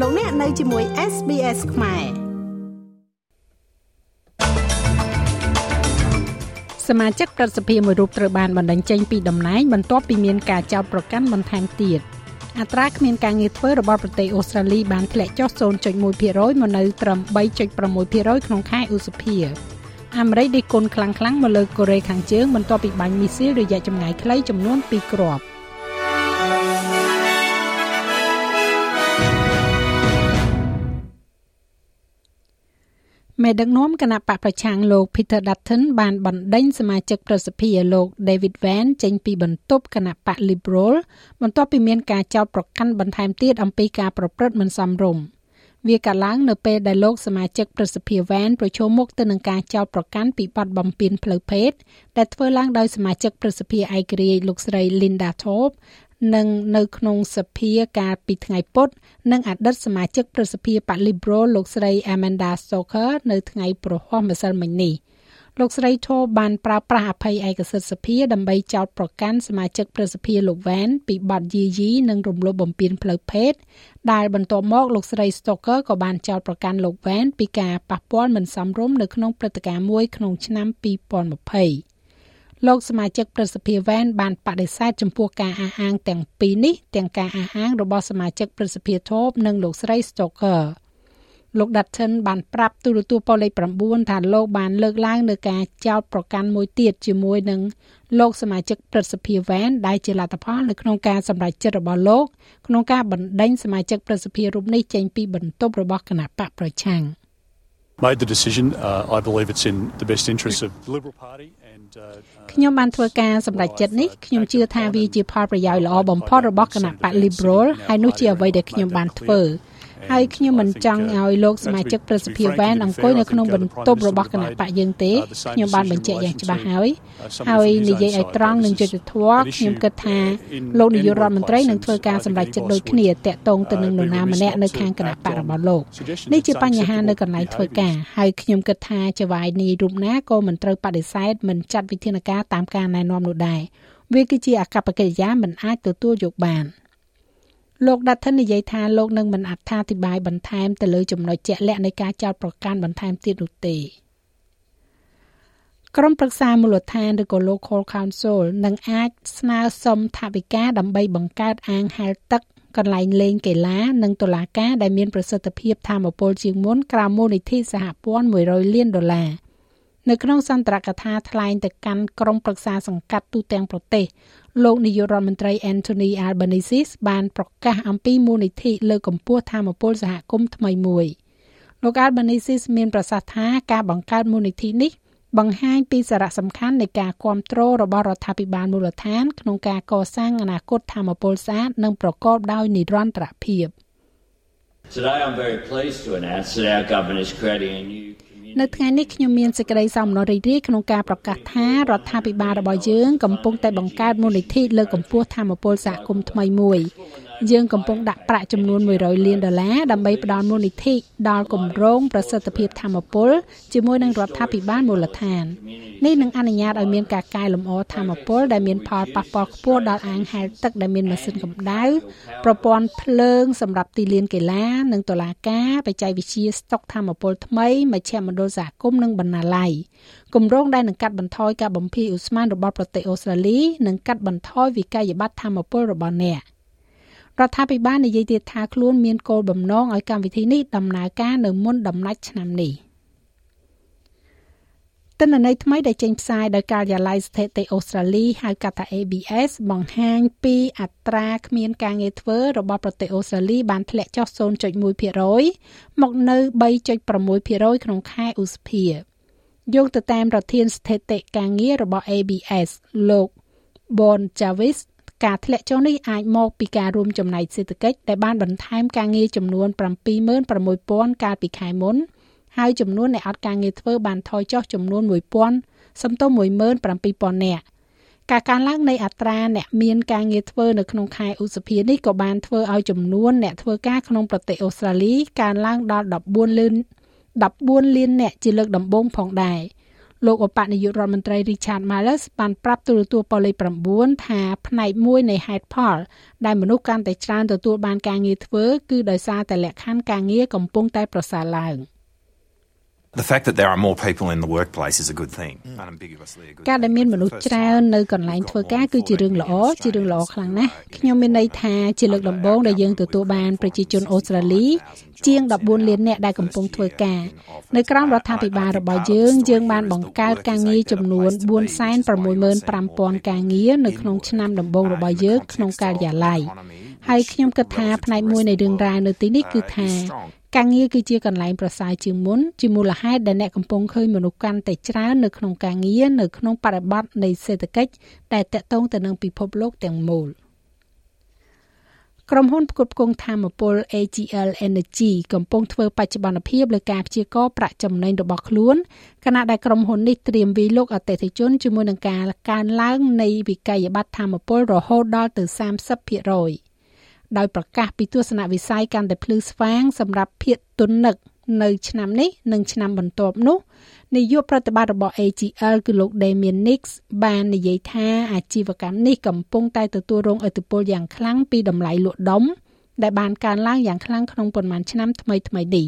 លោកអ្នកនៅជាមួយ SBS ខ្មែរសមាជិកប្រសិទ្ធិមួយរូបត្រូវបានបណ្តេញចេញពីតំណែងបន្ទាប់ពីមានការចោទប្រកាន់បន្ថែមទៀតអត្រាគ្មានការងារធ្វើរបស់ប្រទេសអូស្ត្រាលីបានធ្លាក់ចុះ0.1%មកនៅត្រឹម3.6%ក្នុងខែឧសភាអាមេរិកដេកគុណខ្លាំងៗមកលើកូរ៉េខាងជើងបន្ទាប់ពីបាញ់មីស៊ីលរយៈចម្ងាយខ្លីចំនួន2គ្រាប់ មេដឹកនាំគណៈបកប្រឆាំងលោក Peter Dutton បានបណ្ដេញសមាជិកប្រសិទ្ធិលោក David Van ចេញពីបន្ទប់គណៈបក Liberal បន្ទាប់ពីមានការចោទប្រកាន់បន្ថែមទៀតអំពីការប្រព្រឹត្តមិនសមរម្យវាកាលឡើងនៅពេលដែលលោកសមាជិកប្រសិទ្ធិវ៉ែនប្រឈមមុខទៅនឹងការចោទប្រកាន់ពីបទបំពានផ្លូវភេទដែលធ្វើឡើងដោយសមាជិកប្រសិទ្ធិឯករាជ្យលោកស្រី Linda Thorpe និងនៅក្នុងសភាកាលពីថ្ងៃពុធនិងអតីតសមាជិកប្រសិទ្ធិបក Liberal លោកស្រី Amanda Stoker នៅថ្ងៃប្រហ័សម្សិលមិញនេះ។លោកស្រីធូបានប្រើប្រាស់អភ័យឯកសិទ្ធិសភាដើម្បីចោទប្រកាន់សមាជិកប្រសិទ្ធិលោកវ៉ែនពីបទយាយីនិងរំលោភបំពានផ្លូវភេទដែលបន្ទាប់មកលោកស្រី Stoker ក៏បានចោទប្រកាន់លោកវ៉ែនពីការប៉ះពាល់មិនសមរម្យនៅក្នុងព្រឹត្តិការណ៍មួយក្នុងឆ្នាំ2020 លោកសមាជិកប្រសិទ្ធិវ៉ែនបានបដិសេធចំពោះការអះអាងទាំងពីរនេះទាំងការអះអាងរបស់សមាជិកប្រសិទ្ធិធូបនិងលោកស្រី Stoker លោក Dutton បានប្រាប់ទូរទស្សន៍ប៉ូលេខ9ថាលោកបានលើកឡើងនៅការចោទប្រកាន់មួយទៀតជាមួយនឹងលោកសមាជិកព្រឹទ្ធសភាវ៉ែនដែលជាលទ្ធផលនៅក្នុងការសម្រេចចិត្តរបស់លោកក្នុងការបណ្ដេញសមាជិកព្រឹទ្ធសភារូបនេះចេញពីបន្ទប់របស់គណៈបកប្រឆាំង made the decision uh, I believe it's in the best interest of the Liberal Party ខ្ញុំបានធ្វើការសម្រេចចិត្តនេះខ្ញុំជឿថាវាជាផលប្រយោជន៍ល្អបំផុតរបស់គណៈបក Liberal ហើយនោះជាអ្វីដែលខ្ញុំបានធ្វើ ហើយខ្ញុំមិនចង់ឲ្យលោកសមាជិកប្រសិទ្ធភាពវ៉ែនអង្គុយនៅក្នុងបន្ទប់របស់គណៈបកយើងទេខ្ញុំបានបញ្ជាក់យ៉ាងច្បាស់ហើយហើយនិយាយឲ្យត្រង់នឹងយុត្តិធម៌ខ្ញុំគិតថាលោកនាយករដ្ឋមន្ត្រីនឹងធ្វើការសម្រេចចិត្តដូចគ្នាតាក់ទងទៅនឹងនរណាម្នាក់នៅខាងគណៈបករបស់លោកនេះជាបញ្ហានៅកន្លែងធ្វើការហើយខ្ញុំគិតថាចវាយនីរូបណាក៏មិនត្រូវបដិសេធមិនចាត់វិធានការតាមការណែនាំនោះដែរវាគឺជាអកប្បកិរិយាមិនអាចទទួលយកបាន។ លោកដាត់ថិននិយាយថាលោកនឹងមិនអត្ថាធិប្បាយបន្ថែមទៅលើចំណុចជាក់លាក់នៃការចោទប្រកាន់បន្ថែមទៀតនោះទេក្រុមប្រឹក្សាមូលដ្ឋានឬក៏ Local Council នឹងអាចស្នើសុំថវិកាដើម្បីបង្កើតអាងហែលទឹកកន្លែងលេងកីឡានិងតុលាការដែលមានប្រសិទ្ធភាពធម្មពលជាងមុនក្រៅមូលនិធិសហព័ន្ធ100លានដុល្លារ នៅក្នុងសន្ទរកថាថ្លែងទៅកាន់ក្រុមប្រឹក្សាសង្កាត់ទូទាំងប្រទេសលោកនាយករដ្ឋមន្ត្រី Anthony Albanese បានប្រកាសអំពីមូលនិធិលើកកម្ពស់ធម្មពលសហគមន៍ថ្មីមួយលោក Albanese មានប្រសាសន៍ថាការបង្កើតមូលនិធិនេះបង្ហាញពីសារៈសំខាន់នៃការគ្រប់គ្រងរបស់រដ្ឋាភិបាលមូលដ្ឋាន ក្នុងការកសាងអនាគតធម្មពលស្អាតនិងប្រកបដោយនិរន្តរភាព Today I'm very pleased to announce that our government is creating a new នៅថ្ងៃនេះខ្ញុំមានសេចក្តីសោមនស្សរីករាយក្នុងការប្រកាសថារដ្ឋាភិបាលរបស់យើងកំពុងតែបង្កើតមូលនិធិលើកកម្ពស់ធម៌ពលសហគមន៍ថ្មីមួយ យើងកំពុងដាក់ប្រាក់ចំនួន100លានដុល្លារដើម្បីផ្ដល់មូលនិធិដល់គម្រោងប្រសិទ្ធភាពធម្មពលជាមួយនឹងរដ្ឋាភិបាលមូលដ្ឋាននេះនឹងអនុញ្ញាតឲ្យមានការកែលម្អធម្មពលដែលមានផលប៉ះពាល់ខ្ពស់ដល់អាងហែលទឹកដែលមានម៉ាស៊ីនកម្ដៅប្រព័ន្ធភ្លើងសម្រាប់ទីលានកីឡានិងតុលាការបច្ចេកវិទ្យាស្តុកធម្មពលថ្មីមជ្ឈមណ្ឌលសហគមន៍និងបណ្ណាល័យគម្រោងដែលនឹងកាត់បន្ថយការបំភាយឧស្ម័នរបស់ប្រទេសអូស្ត្រាលីនិងកាត់បន្ថយវិក័យប័ត្រធម្មពលរបស់អ្នក។ រដ្ឋាភិបាលនិយាយទៀតថាខ្លួនមានគោលបំណងឲ្យកម្មវិធីនេះដំណើរការនៅមុនដំណាច់ឆ្នាំនេះទិន្នន័យថ្មីដែលចេញផ្សាយដោយការិយាល័យស្ថិតិអូស្ត្រាលីហៅកាត់ថា ABS បង្ហាញពីអត្រាគ្មានការងារធ្វើរបស់ប្រទេសអូស្ត្រាលីបានធ្លាក់ចុះ0.1%មកនៅ3.6%ក្នុងខែឧសភាយោងទៅតាមប្រធានស្ថិតិការងាររបស់ ABS លោក Bon Jarvis ការធ្លាក់ចុះនេះអាចមកពីការរួមចំណែកសេដ្ឋកិច្ចដែលបានបន្ថែមការងារចំនួន76,000កាលពីខែមុន ហើយចំនួនអ្នកអត់ការងារធ្វើបានថយចុះចំនួន1,000សំទោស17,000នាក់ការកើនឡើងនៃអត្រាអ្នកមានការងារធ្វើនៅក្នុងខែឧសភានេះក៏បានធ្វើឲ្យចំនួនអ្នកធ្វើការក្នុងប្រទេសអូស្ត្រាលីកើនឡើងដល់14លាន14លានអ្នកជាលើកដំបូងផងដែរ លោកឧបនាយករដ្ឋមន្ត្រី Richard Marles បានប្រាប់ទូរទស្សន៍ប៉ូលីស9ថាផ្នែកមួយនៃហេតុផលដែលមនុស្សកាន់តែច្រើនទទួលបានការងារធ្វើគឺដោយសារតែលក្ខខណ្ឌការងារកំពុងតែប្រសើរឡើង។ ការដែលមានមនុស្សច្រើននៅកន្លែងធ្វើការគឺជារឿងល្អជារឿងល្អខ្លាំងណាស់ខ្ញុំមានន័យថាជាលើកដំបូងដែលយើងទទួលបានប្រជាជនអូស្ត្រាលី ជាង14លាននាក់ដែលកំពុងធ្វើការនៅក្រោមរដ្ឋាភិបាលរបស់យើងយើងបានបង្កើតការងារចំនួន465,000ការងារនៅក្នុងឆ្នាំដំបូងរបស់យើងក្នុងការិយាល័យហើយខ្ញុំគិតថាផ្នែកមួយនៃរឿងរ៉ាវនៅទីនេះគឺថា ការងារគឺជាកន្លែងប្រសើរជាងមុនជាមូលហេតុដែលអ្នកកំពុងឃើញមនុស្សកាន់តែច្រើននៅក្នុងការងារនៅក្នុងបរិបទនៃសេដ្ឋកិច្ចដែលតាក់ទងទៅនឹងពិភពលោកទាំងមូលក្រុមហ៊ុនផ្គត់ផ្គង់ថាមពល AGL Energy កំពុងធ្វើបច្ចុប្បន្នភាពលើការព្យាករប្រាក់ចំណេញរបស់ខ្លួនខណៈដែលក្រុមហ៊ុននេះត្រៀមវិលុកអតិថិជនជាមួយនឹងការកើនឡើងនៃវិក័យប័ត្រថាមពលរហូតដល់ទៅ30% ដោយប្រកាសពីទស្សនវិស័យកាន់តែភ្លឺស្វាងសម្រាប់ភាគទុននឹកនៅឆ្នាំនេះនិងឆ្នាំបន្ទាប់នោះនាយកប្រតិបត្តិរបស់ AGL គឺលោក Damien Nix បាននិយាយថាអាជីវកម្មនេះកំពុងតែទទួលរងឥទ្ធិពលយ៉ាងខ្លាំងពីតម្លៃលក់ដុំដែលបានកើនឡើងយ៉ាងខ្លាំងក្នុងប៉ុន្មានឆ្នាំថ្មីៗនេះ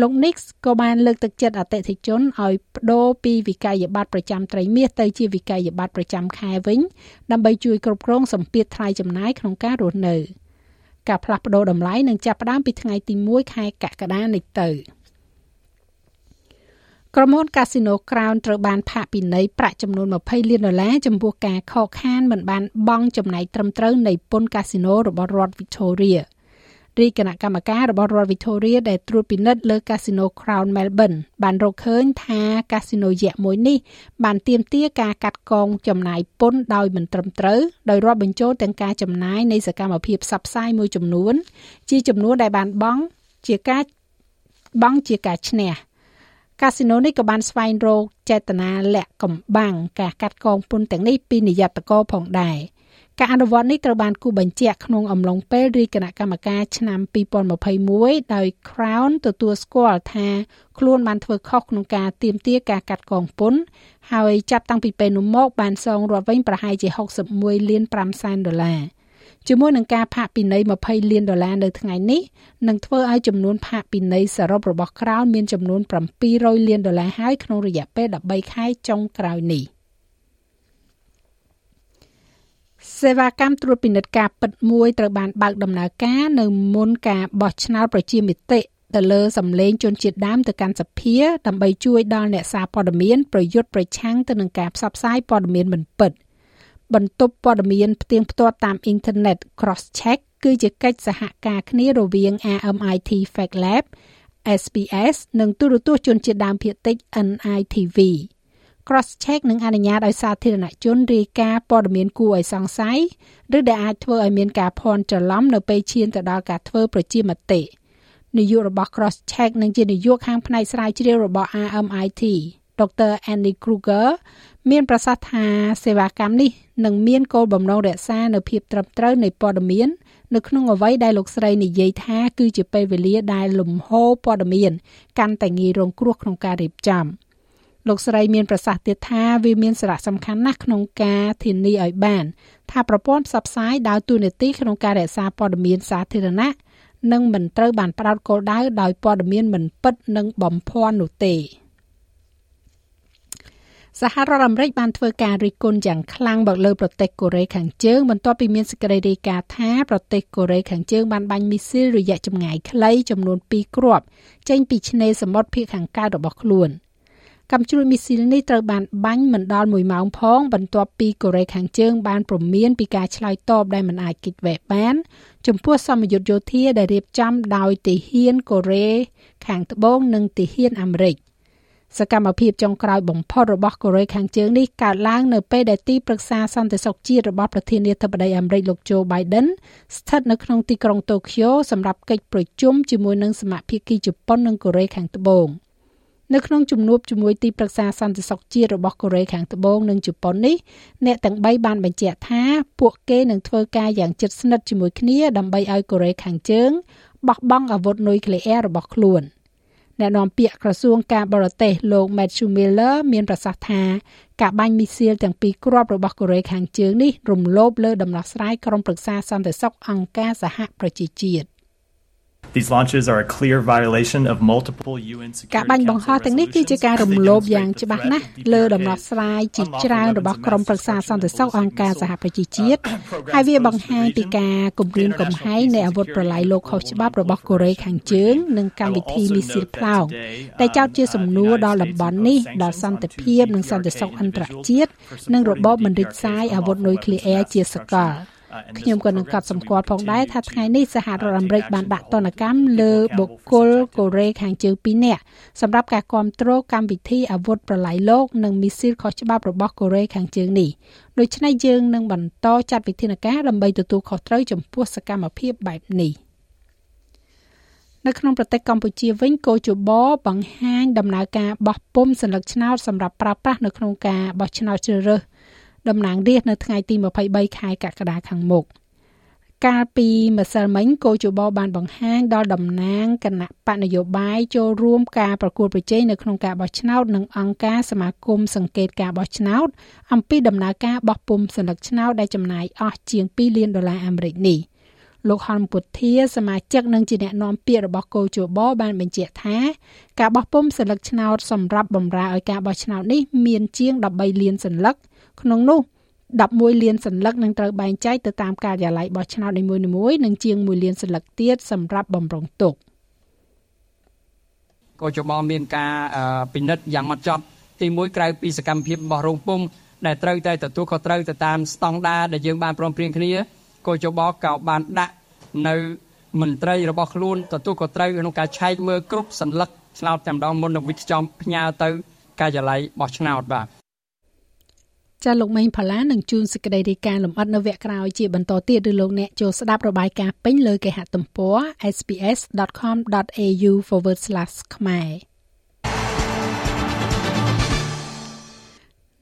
លោក Nix ក៏បានលើកទឹកចិត្តអតិថិជនឲ្យបដូរពីវិក័យប័ត្រប្រចាំត្រីមាសទៅជាវិក័យប័ត្រប្រចាំខែវិញដើម្បីជួយគ្រប់គ្រងសម្ពាធថ្លៃចំណាយក្នុងការរស់នៅ។ ការផ្លាស់ប្តូរតម្លៃនឹងចាប់ផ្ដើមពីថ្ងៃទី1ខែកក្កដានេះទៅក្រុមហ៊ុន Casino Crown ត្រូវបានផាកពិន័យប្រាក់ចំនួន20លានដុល្លារចំពោះការខកខានមិនបានបង់ចំណាយត្រឹមត្រូវនៃពន្ធកាស៊ីណូរបស់រដ្ឋ Victoria ។ រាយគណៈកម្មការរបស់រដ្ឋ Victoria ដែលត្រួតពិនិត្យលើកាស៊ីណូ Crown Melbourne បានរកឃើញថាកាស៊ីណូយក្សមួយនេះបានទាមទារការកាត់កងចំណាយពន្ធដោយមិនត្រឹមត្រូវដោយរាប់បញ្ចូលទាំងការចំណាយនៃសកម្មភាពផ្សព្វផ្សាយមួយចំនួន ជាចំនួនដែលបានបង់ជាការបង់ជាការឈ្នះកាស៊ីណូនេះក៏បានស្វែងរកចេតនាលាក់កំបាំងការកាត់កងពន្ធទាំងនេះពីនិយត្តករផងដែរ។ ការអនុវត្តនេះត្រូវបានគូបញ្ជាក់ក្នុងអំឡុងពេលរាជគណៈកម្មការឆ្នាំ2021ដោយ Crown ទទួលស្គាល់ថាខ្លួនបានធ្វើខុសក្នុងការទាមទារការកាត់កងពន្ធហើយចាប់តាំងពីពេលនោះមកបានសងរាប់វិញប្រហែលជា61លាន5សែនដុល្លារជាមួយនឹងការផាកពិន័យ20លានដុល្លារនៅថ្ងៃនេះនឹងធ្វើឲ្យចំនួនផាកពិន័យសរុបរបស់ Crown មានចំនួន700លានដុល្លារហើយក្នុងរយៈពេល13ខែចុងក្រោយនេះ។ សេវាកម្មត្រួតពិនិត្យការពិតមួយត្រូវបានបើកដំណើរការនៅមុនការបោះឆ្នោតប្រជាមាតិទៅលើសម្លេងជនជាតិដើមទៅកាន់សភាដើម្បីជួយដល់អ្នកសារព័ត៌មានប្រយុទ្ធប្រឆាំងទៅនឹងការផ្សព្វផ្សាយព័ត៌មានមិនពិតបន្ទប់ព័ត៌មានផ្ទៀងផ្ទាត់តាមអ៊ីនធឺណិត Cross Check គឺជាកិច្ចសហការគ្នារវាង RMIT Fact Lab SPS និងទូរទស្សន៍ជនជាតិដើមភាគតិច NITV cross check នឹងអនុញ្ញាតឲ្យសាធារណជនរាយការណ៍ព័ត៌មានគួរឲ្យសង្ស័យឬដែលអាចធ្វើឲ្យមានការភ័ន្តច្រឡំនៅពេលឈានទៅដល់ការធ្វើប្រជាមតិនាយករបស់ cross check នឹងជានាយកខាងផ្នែកស្រាវជ្រាវរបស់ RMIT Dr. Andy Kruger មានប្រសាសន៍ថាសេវាកម្មនេះនឹងមានគោលបំណងរក្សានៅភាពត្រឹមត្រូវនៃព័ត៌មាននៅក្នុងអ្វីដែលលោកស្រីនិយាយថាគឺជាពេលវេលាដែលលំហូរព័ត៌មាន កាន់តែងាយរងគ្រោះក្នុងការរៀបចំ។ លោកស្រីមានប្រសាសន៍ទៀតថាវាមានសារៈសំខាន់ណាស់ក្នុងការធានាឲ្យបាន ថាប្រព័ន្ធផ្សព្វផ្សាយដើរតួនាទីក្នុងការរក្សាព័ត៌មានសាធារណៈនិងមិនត្រូវបានផ្ដោតគោលដៅដោយព័ត៌មានមិនពិតនិងបំភាន់នោះទេសហរដ្ឋអាមេរិកបានធ្វើការរិះគន់យ៉ាងខ្លាំងមកលើប្រទេសកូរ៉េខាងជើងបន្ទាប់ពីមានសេចក្តីរាយការណ៍ថាប្រទេសកូរ៉េខាងជើងបានបាញ់មីស៊ីលរយៈចម្ងាយខ្លីចំនួន2គ្រាប់ចេញពីឆ្នេរសមុទ្រភាគខាងកើតរបស់ខ្លួន។ កាំជ្រួចមីស៊ីលនេះត្រូវបានបាញ់មិនដល់1ម៉ោងផង បន្ទាប់ពីកូរ៉េខាងជើងបានព្រមានពីការឆ្លើយតបដែលមិនអាចគេចវេះបាន ចំពោះសម្ពយុទ្ធយោធាដែលរៀបចំដោយទាហានកូរ៉េខាងត្បូងនិងទាហានអាមេរិកសកម្មភាពចុងក្រោយបំផុតរបស់កូរ៉េខាងជើងនេះកើតឡើងនៅពេលដែលទីប្រឹក្សាសន្តិសុខជាតិរបស់ប្រធានាធិបតីអាមេរិកលោក Joe Biden ស្ថិតនៅក្នុងទីក្រុងតូក្យូសម្រាប់កិច្ចប្រជុំជាមួយនឹងសមាភាគីជប៉ុននិងកូរ៉េខាងត្បូង។ នៅក្នុងជំនួបជាមួយទីប្រឹក្សាសន្តិសុខជាតិរបស់កូរ៉េខាងត្បូងនិងជប៉ុននេះអ្នកទាំង3បានបញ្ជាក់ថាពួកគេនឹងធ្វើការយ៉ាងជិតស្និទ្ធជាមួយគ្នាដើម្បីឲ្យកូរ៉េខាងជើងបោះបង់អាវុធនុយក្លេអ៊ែររបស់ខ្លួនអ្នកនាំពាក្យក្រសួងការបរទេសលោក Matthew Miller មានប្រសាសន៍ថាការបាញ់មីស៊ីលទាំងពីរគ្រាប់របស់កូរ៉េខាងជើងនេះរំលោភលើដំណោះស្រាយក្រុមប្រឹក្សាសន្តិសុខអង្គការសហប្រជាជាតិ These launches are a clear violation of multiple UN ការបាញ់បង្ហោះទាំងនេះគឺជាការរំលោភយ៉ាងច្បាស់ណាស់លើដំណោះស្រាយជាច្រើនរបស់ក្រុមប្រឹក្សាសន្តិសុខអង្គការសហប្រជាជាតិហើយវាបង្ហាញពីការគំរាមកំហែងនៃអាវុធប្រឡាយលោកខុសច្បាប់របស់កូរ៉េខាងជើងនិងកម្មវិធីមីស៊ីលផ្លោងដែលចោទជាសំណួរដល់តំបន់នេះដល់សន្តិភាពនិងសន្តិសុខអន្តរជាតិនិងរបបមិនរិចសាយអាវុធនុយក្លេអ៊ែរជាសកល ខ្ញុំក៏នឹងកត់សម្គាល់ផងដែរថាថ្ងៃនេះសហរដ្ឋអាមេរិកបានដាក់ទណ្ឌកម្មលើបុគ្គលកូរ៉េខាងជើង2នាក់សម្រាប់ការគ្រប់គ្រងកម្មវិធីអាវុធប្រឡាយលោកនិងមីស៊ីលខុសច្បាប់របស់កូរ៉េខាងជើងនេះដូច្នេះយើងនឹងបន្តចាត់វិធានការដើម្បីទទួលខុសត្រូវចំពោះសកម្មភាពបែបនេះ។នៅក្នុងប្រទេសកម្ពុជាវិញកោជបបង្ហាញដំណើរការបោះពុំសញ្ញាឆ្នោតសម្រាប់ប្រើប្រាស់នៅក្នុងការបោះឆ្នោតជ្រើសរើស តំណាងរាស្ត្រនៅថ្ងៃទី23ខែកក្កដាខាងមុខកាលពីម្សិលមិញគោជបបានបង្ហាញដល់តំណាងគណៈបកនយោបាយចូលរួមការប្រគួតប្រជែងនៅក្នុងការបោះឆ្នោតនិងអង្គការសមាគមសង្កេតការបោះឆ្នោតអំពីដំណើរការបោះពុម្ពសន្លឹកឆ្នោតដែលចំណាយអស់ជាង2លានដុល្លារអាមេរិកនេះលោកហនពុធាសមាជិកនិងជាអ្នកនាំពាក្យរបស់គោជបបានបញ្ជាក់ថាការបោះពុម្ពសន្លឹកឆ្នោតសម្រាប់បម្រើឲ្យការបោះឆ្នោតនេះមានជាង13លានសន្លឹក ក្នុងនោះ11លានសន្លឹកនឹងត្រូវបែងចែកទៅតាមការិយាល័យបោះឆ្នោតនីមួយៗនិងជាង1លានសន្លឹកទៀតសម្រាប់បំរុងទុកក៏ជបមានការពិនិត្យយ៉ាងម៉ត់ចត់ទី1ក្រៅពីសកម្មភាពរបស់រោងពុំដែលត្រូវតែទទួលខុសត្រូវទៅតាមស្តង់ដារដែលយើងបានព្រមព្រៀងគ្នាក៏ជបក៏បានដាក់នៅមន្ត្រីរបស់ខ្លួនទទួលខុសត្រូវក្នុងការឆែកមើលគ្រប់សន្លឹកឆ្នោតតែម្ដងមុននឹងវិច្ចំផ្ញើទៅការិយាល័យបោះឆ្នោតបាទ ចាលោកមេងផល្លានឹងជួនសេចក្តីរាយការណ៍លម្អិតនៅវគ្គក្រោយជាបន្តទៀតឬលោកអ្នកចូលស្ដាប់របាយការណ៍ពេញលើគេហទំព័រ sps.com.au/ ខ្មែរ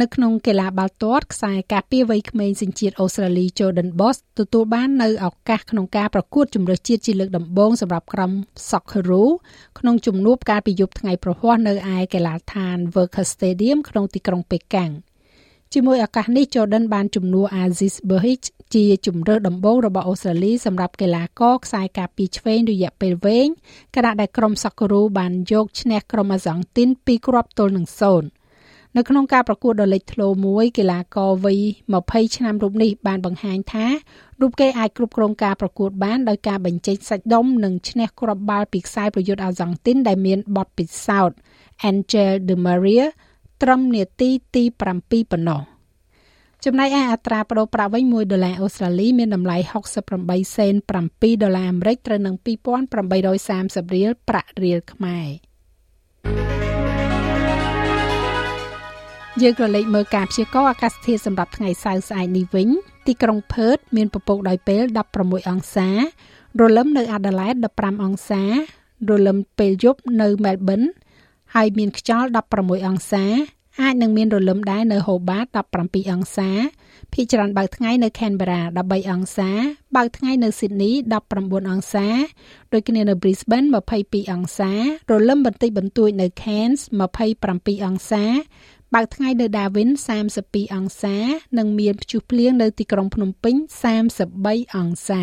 នៅក្នុងកីឡាបាល់ទាត់ខ្សែការពារវ័យក្មេងសញ្ជាតិអូស្ត្រាលី Jordan Boss ទទួលបាននៅឱកាសក្នុងការប្រកួតជម្រើសជាតិជាលើកដំបូងសម្រាប់ក្រុម Socceroo ក្នុងជំនួបកាលពីយប់ថ្ងៃប្រហ័សនៅឯកីឡាដ្ឋាន Worker Stadium ក្នុងទីក្រុងប៉េកាំង ជាមួយឱកាសនេះ Jordan បានជំនួស Aziz Behich ជាជំរើសដំបូងរបស់អូស្ត្រាលីសម្រាប់កីឡាករខ្សែការពារឆ្វេងរយៈពេលវែងខណៈដែលក្រុម Socceroo បានយកឈ្នះក្រុមអាសង់ទីន2គ្រាប់ទល់នឹង0នៅក្នុងការប្រកួតដ៏លេចធ្លោមួយកីឡាករវ័យ20ឆ្នាំរូបនេះបានបង្ហាញថារូបគេអាចគ្រប់គ្រងការប្រកួតបានដោយការបញ្ចេញសាច់ដុំនិងឈ្នះគ្រាប់បាល់ពីខ្សែប្រយុទ្ធអាសង់ទីនដែលមានបទពិសោធន៍ Angel De Maria ត្រឹមនាទីទី7ប៉ុណ្ណោះចំណែកឯអត្រាប្តូរប្រាក់វិញ1ដុល្លារអូស្ត្រាលីមានតម្លៃ68សេន7ដុល្លារអាមេរិកត្រូវនឹង2830រៀលប្រាក់រៀលខ្មែរយើងក៏លេខមើលការព្យាករណ៍អាកាសធាតុសម្រាប់ថ្ងៃសៅរ៍ស្អែកនេះវិញទីក្រុងផឺតមានពពកដោយពេល16អង្សារលឹមនៅអាដាលេដ15អង្សារលឹមពេលយប់នៅមែលប៊ន ហើយមានខ្យល់16អង្សាអាចនឹងមានរលឹមដែរនៅ Hobart 17អង្សាភាគច្រើនបើកថ្ងៃនៅ Canberra 13អង្សាបើកថ្ងៃនៅ Sydney 19អង្សាដូចគ្នានៅ Brisbane 22អង្សារលឹមបន្តិចបន្តួចនៅ Cairns 27អង្សាបើកថ្ងៃនៅ Darwin 32អង្សា និងមានព្យុះភ្លៀងនៅទីក្រុងភ្នំពេញ33អង្សា